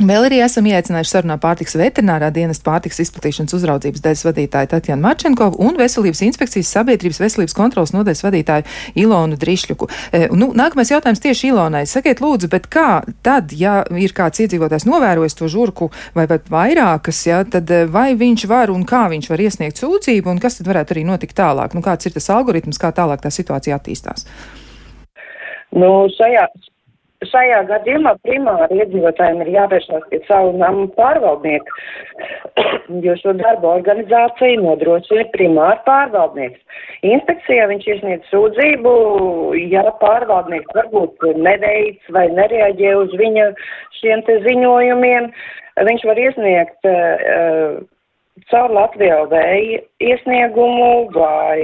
S1: Vēl arī esam ieaicinājuši sarunā pārtiks veterinārā dienas pārtiks izplatīšanas uzraudzības daļas vadītāju Tatjanu Marčenkovu un Veselības inspekcijas sabiedrības veselības kontrolas nodaļas vadītāju Ilonu Drišļuku. E, nu, nākamais jautājums tieši Ilonai. Sakiet, lūdzu, bet kā tad, ja ir kāds iedzīvotājs novērojis to žurku vai pat vairākas, ja, tad e, vai viņš var un kā viņš var iesniegt sūdzību un kas tad varētu arī notikt tālāk? Nu, kāds ir tas algoritms, kā tālāk tā situācija attīstās?
S2: Nu, šajā, Šajā gadījumā primāri iedzīvotājiem ir jāvēršās pie savu namu pārvaldnieku, [CLEARS THROAT] jo šo darbu organizāciju nodrošina primāri pārvaldnieks. Inspekcijā viņš iesniedz sūdzību, ja pārvaldnieks varbūt neveic vai nereaģē uz viņa šiem te ziņojumiem, viņš var iesniegt uh, caur Latviju vēja iesniegumu vai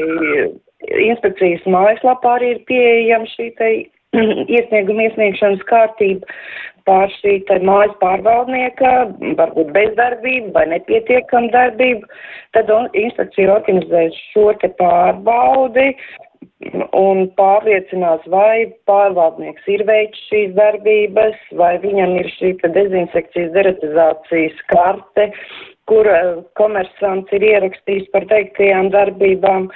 S2: inspekcijas mājaslapā arī ir pieejama šī te [CLEARS THROAT] iesnieguma iesniegšanas kārtība pār šī mājas pārvaldnieka, varbūt bezdarbība vai nepietiekama darbība, tad inspekcija organizēs šo te pārbaudi un pārliecinās, vai pārvaldnieks ir veids šīs darbības, vai viņam ir šī dezinfekcijas deratizācijas karte, kur eh, komersants ir ierakstījis par teiktajām darbībām.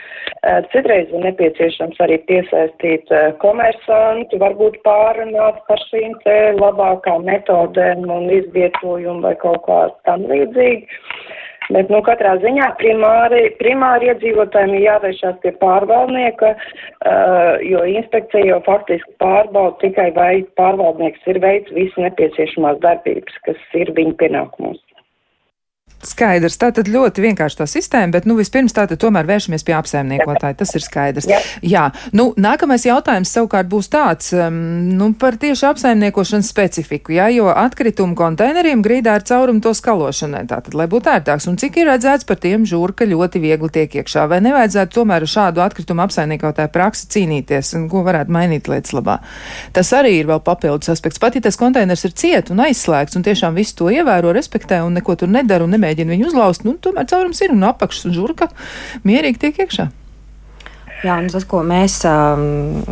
S2: Eh, citreiz ir nepieciešams arī piesaistīt eh, komersantu, varbūt pārunāt par šīm te labākām metodēm un izvietojumu vai kaut kā tam līdzīgi. Bet, nu, katrā ziņā primāri, primāri iedzīvotājiem ir jāvēršās pie pārvaldnieka, uh, jo inspekcija jau faktiski pārbauda tikai vai pārvaldnieks ir veids visu nepieciešamās darbības, kas ir viņa pienākumos.
S1: Skaidrs, tā tad ļoti vienkārši tā sistēma, bet, nu, vispirms tā tad tomēr vēršamies pie apsaimniekotāja, tas ir skaidrs. Jā, Jā. nu, nākamais jautājums savukārt būs tāds, um, nu, par tieši apsaimniekošanas specifiku, jā, jo atkritumu konteineriem grīdā ir caurumu to skalošanai, tātad, lai būtu ērtāks, un cik ir redzēts par tiem žurka ļoti viegli tiek iekšā, vai nevajadzētu tomēr šādu atkritumu apsaimniekotāju praksi cīnīties, un ko varētu mainīt lietas labā. Tas arī ir vēl papildus aspekts. Pat ja tas konteiners ir ciet un aizslēgts, un tiešām visu to ievēro, respektē un neko tur nedara un nemēģina nemēģina viņu uzlaust, nu, tomēr caurums ir un apakšs un žurka mierīgi tiek iekšā.
S4: Jā, un tas, ko mēs um,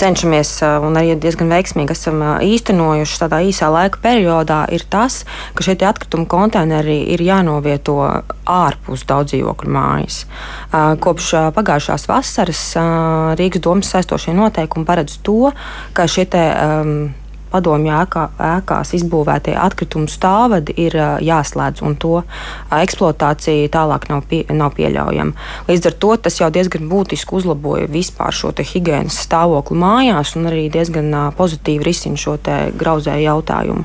S4: cenšamies uh, un arī diezgan veiksmīgi esam uh, īstenojuši tādā īsā laika periodā, ir tas, ka šie atkrituma konteineri ir jānovieto ārpus daudz dzīvokļu mājas. Uh, kopš uh, pagājušās vasaras uh, Rīgas domas saistošie noteikumi paredz to, ka šie te, um, padomju ēkā, ēkās izbūvētie atkritumu stāvadi ir jāslēdz, un to eksploatācija tālāk nav, pie, nav pieļaujama. Līdz ar to tas jau diezgan būtiski uzlaboja vispār šo higiēnas stāvokli mājās, un arī diezgan pozitīvi risina šo grauzēju jautājumu.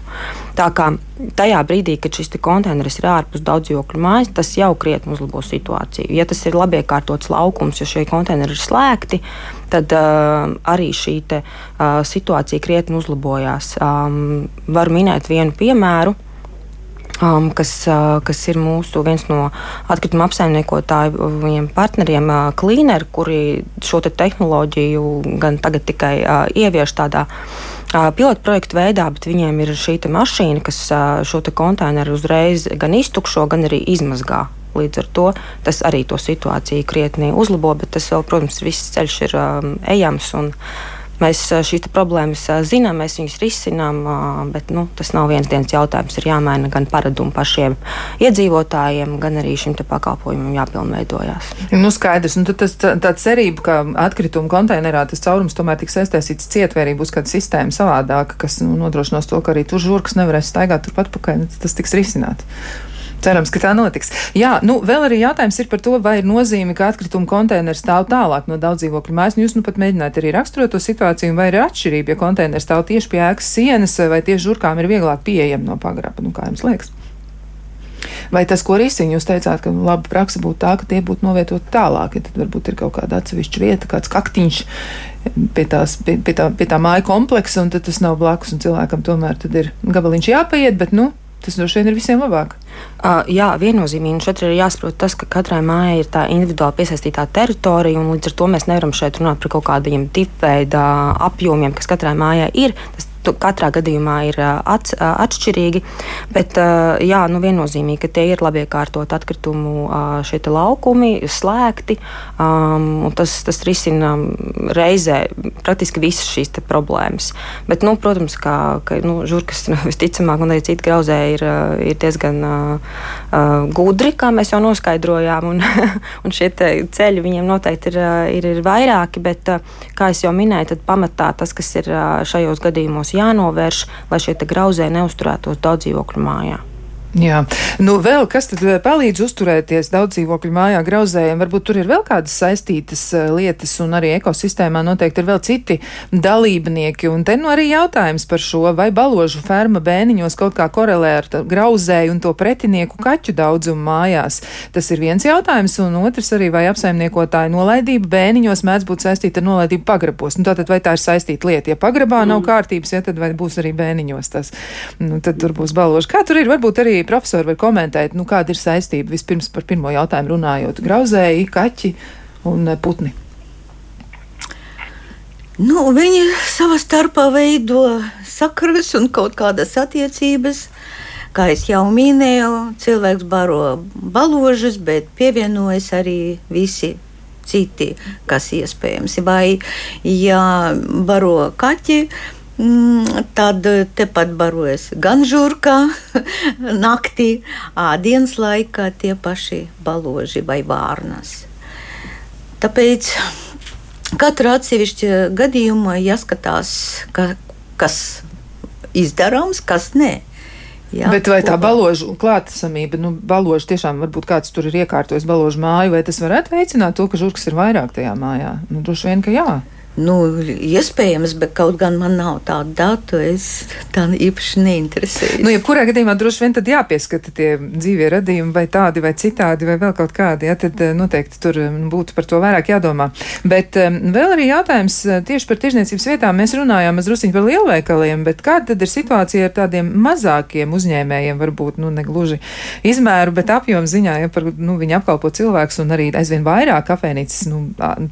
S4: Tā kā tajā brīdī, kad šis konteineris ir ārpus daudzdzīvokļu mājas, tas jau krietni uzlabo situāciju. Ja tas ir labi iekārtots laukums, jo šie konteineri ir slēgti, tad uh, arī šī te, uh, situācija krietni uzlabojās. Um, varu minēt vienu piemēru. Um, kas, uh, kas ir mūsu viens no atkrituma apsaimniekotājiem partneriem, uh, Cleaner, kuri šo te tehnoloģiju gan tagad tikai uh, ievieš tādā uh, pilotu projektu veidā, bet viņiem ir šī mašīna, kas šo konteineru uzreiz gan iztukšo, gan arī izmazgā. Līdz ar to tas arī to situāciju krietni uzlabo, bet tas vēl, protams, viss ceļš ir um, ejams. Mēs šīs problēmas zinām, mēs viņus risinām, bet nu, tas nav viens dienas jautājums. Ir jāmaina gan paradumi pašiem iedzīvotājiem, gan arī šim pakalpojumam jāpilnveidojās.
S1: Nu, skaidrs, nu, tas tā cerība, ka atkritumu konteinerā tas caurums tomēr tiks aiztaisīts ciet, vai arī būs kāda sistēma savādāka, kas nu, nodrošinās to, ka arī tur žurkas nevarēs staigāt turpat pakaļ, tas tiks risināts. Cerams, ka tā notiks. Jā, nu, vēl arī jautājums ir par to, vai ir nozīme, ka atkrituma konteineri stāv tālāk no daudz dzīvokļu mājas. Nu, jūs nu pat mēģināt arī raksturot to situāciju, vai ir atšķirība, ja konteineri stāv tieši pie ēkas sienas, vai tieši žurkām ir vieglāk pieejami no pagraba. Nu, kā jums liekas? Vai tas, ko risina, jūs teicāt, ka laba praksa būtu tā, ka tie būtu novietoti tālāk, ja tad varbūt ir kaut kāda atsevišķa vieta, kāds kaktiņš pie, tās, pie, pie, tā, pie tā māja kompleksa, un tad tas nav blakus, un cilvēkam tomēr ir gabaliņš jāpaiet, bet, nu, Tas droši vien ir visiem labāk.
S4: Uh, jā, viennozīmīgi. Šeit ir jāsaprot tas, ka katrai mājai ir tā individuāli piesaistītā teritorija, un līdz ar to mēs nevaram šeit runāt par kaut kādiem tipveida apjomiem, kas katrai mājai ir. Tas katrā gadījumā ir ats, atšķirīgi. Bet jā, nu viennozīmīgi, ka tie ir labi iekārtot atkritumu šie laukumi, slēgti. Um, tas, tas risina reizē praktiski visas šīs problēmas. Bet, nu, protams, ka, ka nu, žurkas [LAUGHS] visticamāk un arī citi grauzēji ir, ir diezgan uh, gudri, kā mēs jau noskaidrojām. Un, [LAUGHS] un šie ceļi viņiem noteikti ir, ir, ir vairāki, bet, kā jau minēju, pamatā tas, kas ir šajos gadījumos jānovērš, lai šie grauzēji neusturētos daudz dzīvokļu mājā.
S1: Jā, nu vēl kas tad eh, palīdz uzturēties daudz dzīvokļu mājā grauzējiem? Varbūt tur ir vēl kādas saistītas uh, lietas un arī ekosistēmā noteikti ir vēl citi dalībnieki. Un te nu arī jautājums par šo, vai baložu ferma bēniņos kaut kā korelē ar grauzēju un to pretinieku kaķu daudzumu mājās. Tas ir viens jautājums, un otrs arī, vai apsaimniekotāja nolaidība bēniņos mēdz būt saistīta ar nolaidību pagrabos. Nu, tātad vai tā ir saistīta lieta? Ja pagrabā mm. nav kārtības, ja tad vai būs arī bēniņos tas, nu, tad tur būs baloži. Kā tur ir? Varbūt arī arī profesori var komentēt, nu, kāda ir saistība vispirms par pirmo jautājumu runājot - grauzēji, kaķi un eh, putni.
S3: Nu, viņi savā starpā veido sakarus un kaut kādas attiecības. Kā jau minēju, cilvēks baro baložus, bet pievienojas arī visi citi, kas iespējams. Vai ja baro kaķi, Mm, tad tepat barojas gan žurkā, naktī, dienas laikā tie paši baloži vai vārnas. Tāpēc katrā atsevišķa gadījumā jāskatās, ka, kas izdarāms, kas nē.
S1: Jā, Bet vai tā baložu klātesamība, nu, baložu tiešām varbūt kāds tur ir iekārtojis baložu māju, vai tas varētu veicināt to, ka žurkas ir vairāk tajā mājā? Nu, droši vien, ka jā.
S3: Nu, iespējams, bet kaut gan man nav tādu datu, es tā īpaši neinteresēju.
S1: Nu, jebkurā gadījumā droši vien tad jāpieskata tie dzīvie radījumi, vai tādi, vai citādi, vai vēl kaut kādi. Ja, tad eh, noteikti tur mm, būtu par to vairāk jādomā. Bet um, vēl arī jautājums eh, tieši par tirzniecības vietām. Mēs runājām mazliet par lielveikaliem, bet kāda tad ir situācija ar tādiem mazākiem uzņēmējiem, varbūt nu, ne gluži izmēru, bet apjomu ziņā, ja par, nu, viņi apkalpo cilvēkus un arī aizvien vairāk kafejnīcas nu,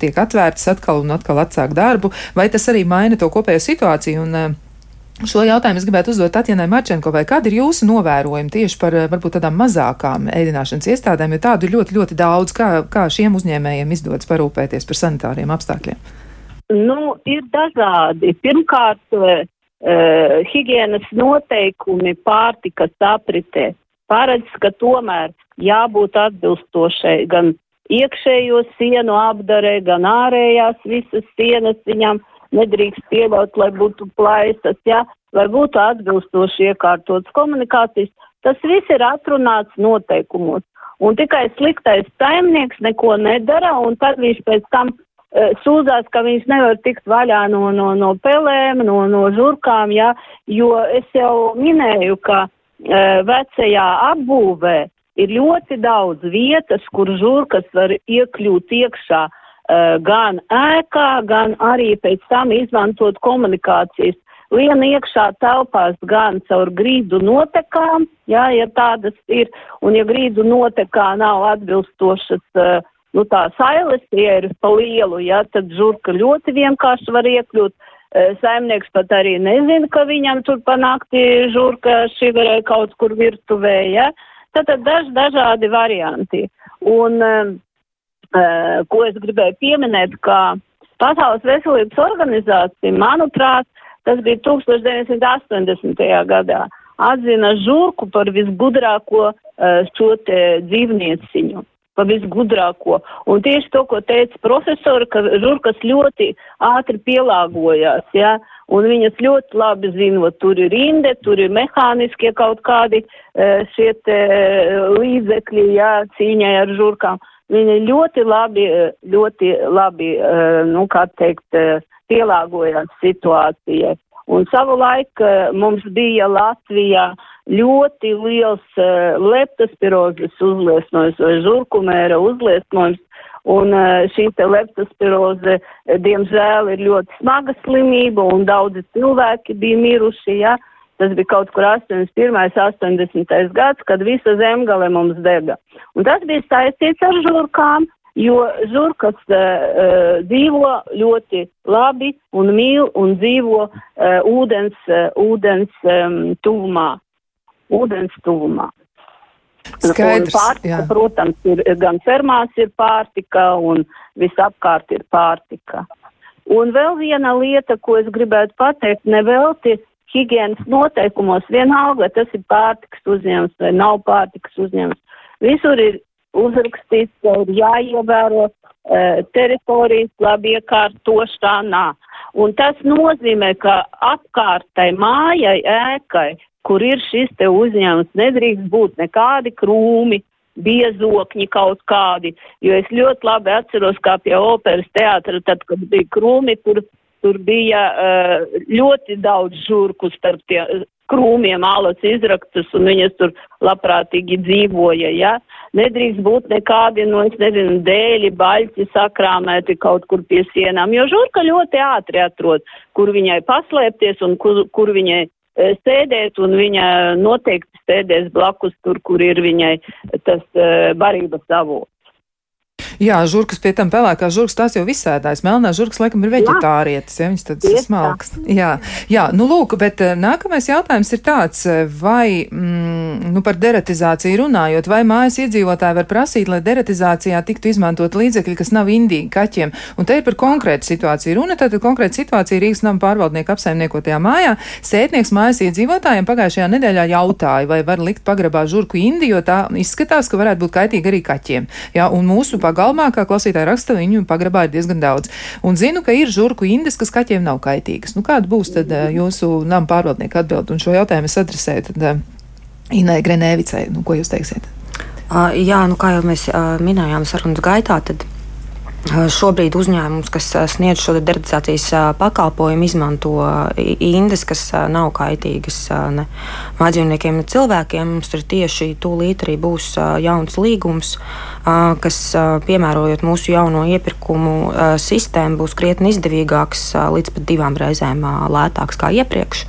S1: tiek atvērtas atkal un atkal atsāk sāk darbu, vai tas arī maina to kopējo situāciju? Un, eh, Šo jautājumu es gribētu uzdot Tatjanai Marčenkovai. Kāda ir jūsu novērojuma tieši par eh, varbūt tādām mazākām ēdināšanas iestādēm, jo tādu ir ļoti, ļoti daudz, kā, kā šiem uzņēmējiem izdodas parūpēties par sanitāriem apstākļiem?
S5: Nu, ir dažādi. Pirmkārt, uh, higienas noteikumi pārtikas apritē paredz, ka tomēr jābūt atbilstošai gan iekšējo sienu apdarē, gan ārējās visas sienas viņam nedrīkst pieļaut, lai būtu plaisas, ja, lai būtu atbilstoši iekārtotas komunikācijas. Tas viss ir atrunāts noteikumos. Un tikai sliktais saimnieks neko nedara, un tad viņš pēc tam e, sūdzās, ka viņš nevar tikt vaļā no, no, no pelēm, no, no žurkām, ja, jo es jau minēju, ka e, vecajā apbūvē ir ļoti daudz vietas, kur žurkas var iekļūt iekšā uh, gan ēkā, gan arī pēc tam izmantot komunikācijas. Lien iekšā telpās gan caur grīdu notekām, jā, ja tādas ir, un ja grīdu notekā nav atbilstošas, uh, nu tā sailes, ja ir pa lielu, jā, tad žurka ļoti vienkārši var iekļūt. Uh, saimnieks pat arī nezina, ka viņam tur panākti žurka šī varēja kaut kur virtuvē, jā. Ja? Tātad daž, dažādi varianti. Un, uh, ko es gribēju pieminēt, ka Pasaules veselības organizācija, manuprāt, tas bija 1980. gadā, atzina žurku par visgudrāko uh, šo dzīvnieciņu pa visgudrāko. Un tieši to, ko teica profesori, ka žurkas ļoti ātri pielāgojās, ja, un viņas ļoti labi zinot, tur ir rinde, tur ir mehāniskie kaut kādi e, šie e, līdzekļi, jā, cīņai ar žurkām. Viņa ļoti labi, e, ļoti labi, nu, kā teikt, pielāgojās situācijai. Un savu laiku mums bija Latvijā ļoti liels leptospirozes uzliesmojums vai žurkumēra uzliesmojums, Un eh, šī te leptospiroze, eh, diemžēl, ir ļoti smaga slimība, un daudzi cilvēki bija miruši, ja. Tas bija kaut kur 81. 80. gads, kad visa zemgale mums dega. Un tas bija saistīts ar žurkām, jo žurkas uh, dzīvo ļoti labi un mīl un dzīvo uh, ūdens, uh, ūdens um, tuvumā. Ūdens tuvumā.
S1: Skaidrs,
S5: pārtika, jā. protams, ir gan fermās ir pārtika un visapkārt ir pārtika. Un vēl viena lieta, ko es gribētu pateikt, nevelti higienas noteikumos, vienalga, tas ir pārtikas uzņēmums vai nav pārtikas uzņēmums. Visur ir uzrakstīts, ka ir jāievēro e, teritorijas labi iekārtošanā. Un tas nozīmē, ka apkārtai mājai, ēkai kur ir šis te uzņēmums, nedrīkst būt nekādi krūmi, biezokņi kaut kādi, jo es ļoti labi atceros, kā pie operas teātra, tad, kad bija krūmi, tur, tur bija uh, ļoti daudz žurku starp tie krūmiem, alas izraktas, un viņas tur labprātīgi dzīvoja, ja. Nedrīkst būt nekādi, nu, es nezinu, dēļi, baļķi sakrāmēti kaut kur pie sienām, jo žurka ļoti ātri atrod, kur viņai paslēpties un kur, kur viņai Eh, sēdēt, un viņa noteikti sēdēs blakus tur, kur ir viņai tas uh, barības avots.
S1: Jā, žurkas pie tam pelēkās žurkas, tās jau visādājas. Melnā žurkas, laikam, ir veģetārietis, ja viņas tādas smalkas. Jā, jā, nu lūk, bet eh, nākamais jautājums ir tāds, eh, vai, mm, nu par deretizāciju runājot, vai mājas iedzīvotāji var prasīt, lai deretizācijā tiktu izmantot līdzekļi, kas nav indīgi kaķiem. Un te ir par konkrētu situāciju. Runa tad konkrēta situācija Rīgas nama pārvaldnieku apsaimniekotajā mājā. Sētnieks mājas iedzīvotājiem pagājušajā nedēļā jautāja, vai var likt pagrabā žurku indi, jo tā izskatās, ka varētu būt kaitīgi arī kaķiem. Jā, un mūsu pagalmā Kalmā, kā klausītāji raksta, viņu pagrabā ir diezgan daudz. Un zinu, ka ir žurku indes, kas kaķiem nav kaitīgas. Nu, kāda būs tad uh, jūsu nama pārvaldnieka atbild? Un šo jautājumu es adresēju tad uh, Inai Grenēvicai. Nu, ko jūs teiksiet?
S4: Uh, jā, nu, kā jau mēs uh, minējām sarunas gaitā, tad Šobrīd uzņēmums, kas sniedz šo deratizācijas pakalpojumu, izmanto indes, kas nav kaitīgas ne mājdzīvniekiem, ne cilvēkiem. Mums ir tieši tūlīt arī būs jauns līgums, kas, piemērojot mūsu jauno iepirkumu sistēmu, būs krietni izdevīgāks, līdz pat divām reizēm lētāks kā iepriekš.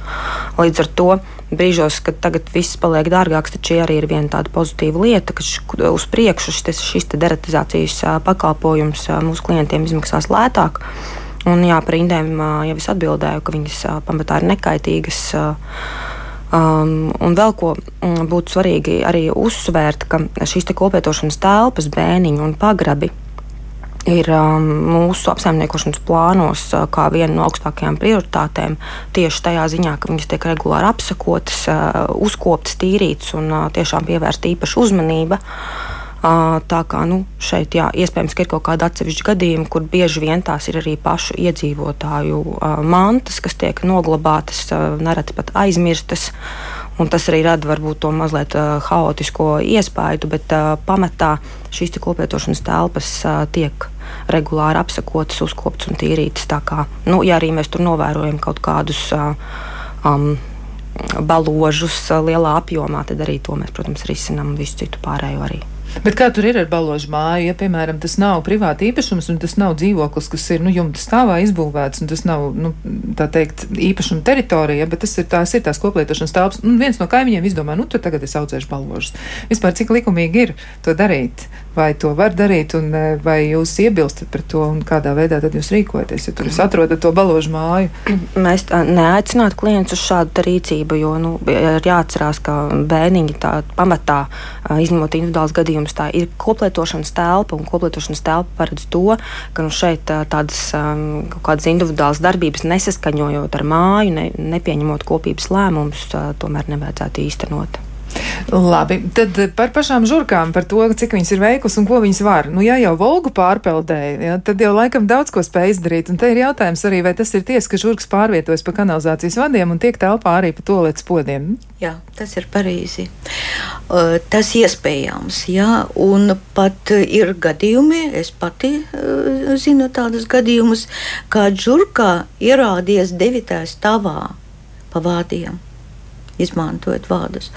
S4: Līdz ar to brīžos, kad tagad viss paliek dārgāks, taču arī ir viena tāda pozitīva lieta, ka uz priekšu šis, šis deratizācijas pakalpojums mūsu klientiem izmaksās lētāk. Un jā, par indēm jau es atbildēju, ka viņas pamatā ir nekaitīgas. Um, un vēl ko būtu svarīgi arī uzsvērt, ka šīs koplietošanas telpas, bēniņi un pagrabi ir um, mūsu apsaimniekošanas plānos uh, kā viena no augstākajām prioritātēm. Tieši tajā ziņā, ka viņas tiek regulāri apsakotas, uh, uzkoptas, tīrītas un uh, tiešām pievērsta īpaša uzmanība. Tā kā nu, šeit jā, iespējams ir kaut kāda atsevišķa gadījuma, kur bieži vien tās ir arī pašu iedzīvotāju mantas, kas tiek noglabātas, nereti pat aizmirstas. Un tas arī rada varbūt to mazliet haotisko iespaidu, bet pamatā šīs koplietošanas telpas uh, tiek regulāri apsakotas, uzkoptas un tīrītas. Kā, nu, ja arī mēs tur novērojam kaut kādus um, baložus lielā apjomā, tad arī to mēs, protams, risinām visu citu pārējo arī.
S1: Bet kā tur ir ar baložu māju? Ja, piemēram, tas nav privāti īpašums un tas nav dzīvoklis, kas ir nu, jumta stāvā izbūvēts, un tas nav, nu, tā teikt, īpašuma teritorija, bet tas ir tās, ir tās koplietošanas telpas. Un viens no kaimiņiem izdomā, nu, tur tagad es audzēšu baložus. Vispār cik likumīgi ir to darīt? Vai to var darīt, un e, vai jūs iebilstat par to, un kādā veidā tad jūs rīkojaties, ja tur jūs atrodat to baložu māju?
S4: Mēs neaicinātu klientus uz šādu rīcību, jo nu, ir jāatcerās, ka bērniņi tā pamatā, izņemot individuāls gadījums tā ir koplietošanas telpa, un koplietošanas telpa paredz to, ka nu, šeit tādas um, kādas individuālas darbības nesaskaņojot ar māju, ne, nepieņemot kopības lēmumus, tomēr nevajadzētu īstenot.
S1: Labi, tad par pašām žurkām, par to, cik viņas ir veiklas un ko viņas var. Nu, ja jau Volgu pārpeldēja, ja, tad jau laikam daudz ko spēj izdarīt. Un te ir jautājums arī, vai tas ir tiesa, ka žurkas pārvietojas pa kanalizācijas vadiem un tiek telpā arī pa tolietas podiem.
S3: Jā, tas ir pareizi. Uh, tas iespējams, jā, un pat ir gadījumi, es pati uh, zinu tādus gadījumus, kad žurkā ierādies devītā stāvā pa vādiem izmantojot vārdus.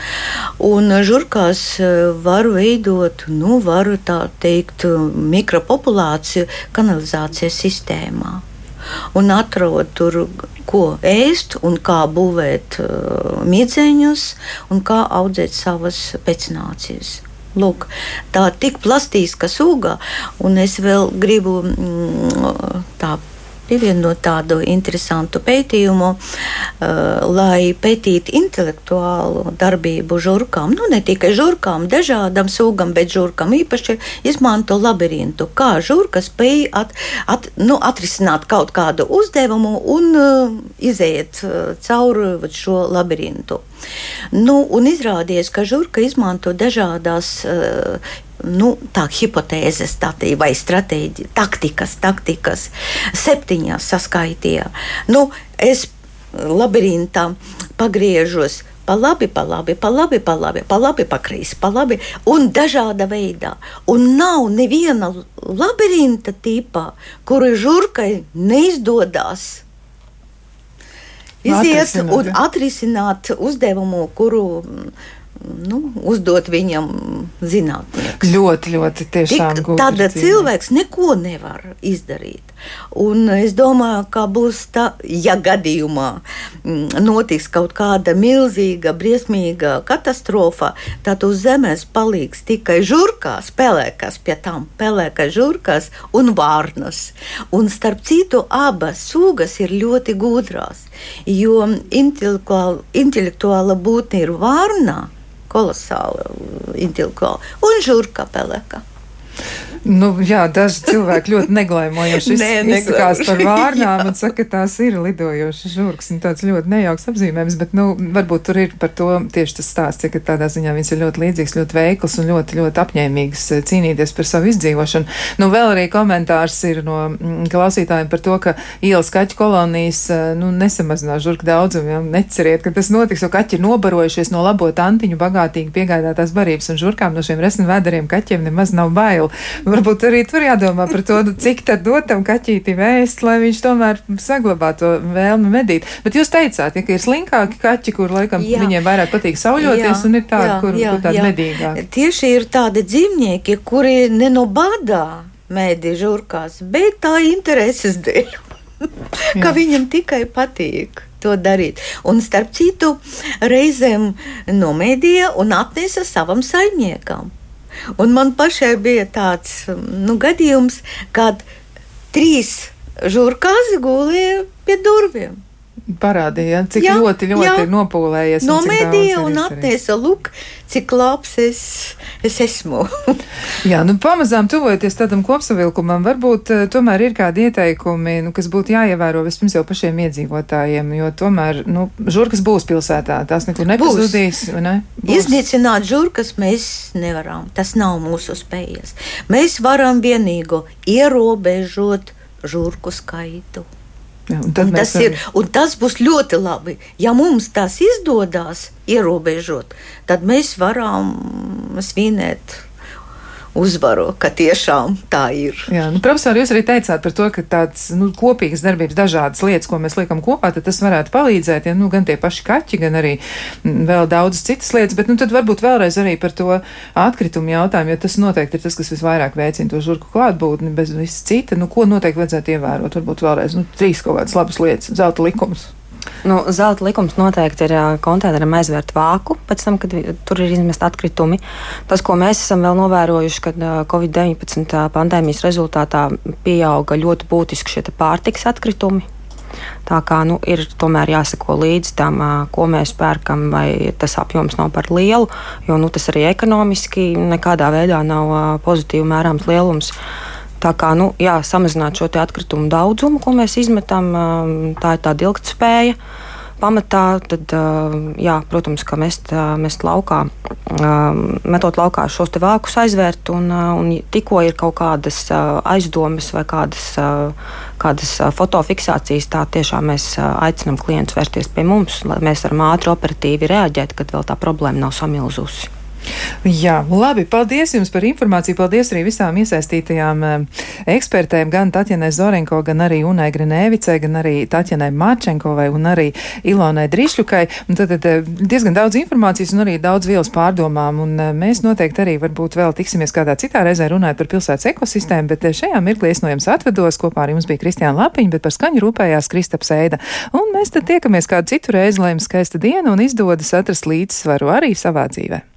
S3: Un žurkās eh, var veidot, nu, varu tā teikt, mikropopulāciju kanalizācijas sistēmā. Un atrod tur, ko ēst, un kā būvēt uh, mīdzeņus, un kā audzēt savas pēcnācijas. Lūk, tā ir tik plastiska sūga, un es vēl gribu mm, tā pievienot tādu interesantu pētījumu, uh, lai pētītu intelektuālu darbību žurkām. Nu, ne tikai žurkām, dažādam sūgam, bet žurkam īpaši izmanto labirintu, kā žurka spēj at, at, nu, atrisināt kaut kādu uzdevumu un uh, iziet uh, cauri šo labirintu. Nu, un izrādījās, ka žurka izmanto dažādas uh, nu, tā hipotēzes tā, vai stratēģija, taktikas, taktikas, septiņās saskaitīja. Nu, es labirintā pagriežos pa labi, pa labi, pa labi, pa labi, pa labi, pa kreisi, pa labi, un dažāda veidā. Un nav neviena labirinta tipā, kuru žurkai neizdodas iziet atrisināt, un atrisināt uzdevumu, kuru nu, uzdot viņam zinātnieks.
S1: Ļoti, ļoti tiešām.
S3: Tik, tad cilvēks neko nevar izdarīt. Un es domāju, ka būs tā, ja gadījumā mm, notiks kaut kāda milzīga, briesmīga katastrofa, tad uz zemes paliks tikai žurkās, pelēkas, pie tām pelēkas žurkās un vārnas. Un starp citu, abas sugas ir ļoti gudrās, jo intelektuāla, intelektuāla būtne ir vārna kolosāla intelektuāla un žurka pelēka.
S1: Nu, jā, daži cilvēki ļoti neglaimojoši Nē, izsakās par [LAUGHS] vārnām un saka, ka tās ir lidojošas žurkas un tāds ļoti nejauks apzīmējums, bet, nu, varbūt tur ir par to tieši tas stāsts, ja, ka tādā ziņā viņas ir ļoti līdzīgs, ļoti veikls un ļoti, ļoti apņēmīgs eh, cīnīties par savu izdzīvošanu. Nu, vēl arī komentārs ir no mm, klausītājiem par to, ka ielas kaķu kolonijas, eh, nu, nesamazinās žurku daudzumu, ja, neceriet, ka tas notiks, jo kaķi ir nobarojušies no labo tantiņu bagātīgi piegādātās barības un žurkām no šiem resnu vedariem kaķiem nemaz nav bail varbūt arī tur jādomā par to, nu, cik tad dotam kaķītim ēst, lai viņš tomēr saglabā to vēlmi medīt. Bet jūs teicāt, ja, ka ir slinkāki kaķi, kur laikam jā. viņiem vairāk patīk sauļoties, jā, un ir tādi, jā, kur, jā, kur tādi medīgāki.
S3: Tieši ir tādi dzīvnieki, kuri ne no badā mēdī žurkās, bet tā intereses dēļ. [LAUGHS] ka viņam tikai patīk to darīt. Un starp citu, reizēm nomēdīja un atnesa savam saimniekam. Un man pašai bija tāds nu, gadījums, kad trīs žurkāzi gulēja pie durvīm.
S1: Parādīja, cik jā, ļoti, ļoti jā. ir nopūlējies.
S3: Nomedīja un, un attēsa, lūk, cik labs es, es esmu. [LAUGHS]
S1: jā, nu pamazām tuvojoties tādam kopsavilkumam, varbūt uh, tomēr ir kādi ieteikumi, nu, kas būtu jāievēro vispirms jau pašiem iedzīvotājiem, jo tomēr, nu, žurkas būs pilsētā, tās nekur nepazudīs, vai ne?
S3: Būs. Iznīcināt žurkas mēs nevaram, tas nav mūsu spējas. Mēs varam vienīgo ierobežot žurku skaitu. Jā, un un tas, arī... ir, un tas būs ļoti labi. Ja mums tas izdodas ierobežot, tad mēs varam svinēt uzvaru, ka tiešām tā ir.
S1: Jā, nu, profesori, jūs arī teicāt par to, ka tāds nu, kopīgas darbības, dažādas lietas, ko mēs liekam kopā, tad tas varētu palīdzēt, ja nu, gan tie paši kaķi, gan arī mm, vēl daudzas citas lietas, bet nu, tad varbūt vēlreiz arī par to atkritumu jautājumu, jo tas noteikti ir tas, kas visvairāk veicina to žurku klātbūtni bez viss cita. Nu, ko noteikti vajadzētu ievērot? Varbūt vēlreiz nu, trīs kaut kādas labas lietas, zelta likums.
S4: Nu, zelta likums noteikti ir konteineram aizvērt vāku pēc tam, kad tur ir izmest atkritumi. Tas, ko mēs esam vēl novērojuši, kad Covid-19 pandēmijas rezultātā pieauga ļoti būtiski šie pārtiks atkritumi. Tā kā nu, ir tomēr jāsako līdzi tam, ko mēs pērkam, vai tas apjoms nav par lielu, jo nu, tas arī ekonomiski nekādā veidā nav pozitīvi mērāms lielums. Tā kā nu, jā, samazināt šo atkritumu daudzumu, ko mēs izmetam, tā ir tāda ilgtspēja. Pamatā, tad, jā, protams, ka mest, mest laukā, metot laukā šos vākus aizvērt, un, un tikko ir kaut kādas aizdomas vai kādas, kādas fotofiksācijas, tā tiešām mēs aicinām klientus vērsties pie mums, lai mēs varam ātri operatīvi reaģēt, kad vēl tā problēma nav samilzusi.
S1: Jā, labi. Paldies jums par informāciju. Paldies arī visām iesaistītajām eh, ekspertēm, gan Tatjanai Zorenko, gan arī Unai Grinēvicai, gan arī Tatjanai Marčenkovai un arī Ilonai Drišļukai. Un tad, tad eh, diezgan daudz informācijas un arī daudz vielas pārdomām. Un eh, mēs noteikti arī varbūt vēl tiksimies kādā citā reizē runājot par pilsētas ekosistēmu, bet šajā mirklī es no jums atvedos. Kopā ar jums bija Kristiāna Lapiņa, bet par skaņu rūpējās Kristaps Eida. Un mēs tad tiekamies kādu citu reizi, lai jums skaista diena un izdodas atrast līdzsvaru arī savā dzīvē.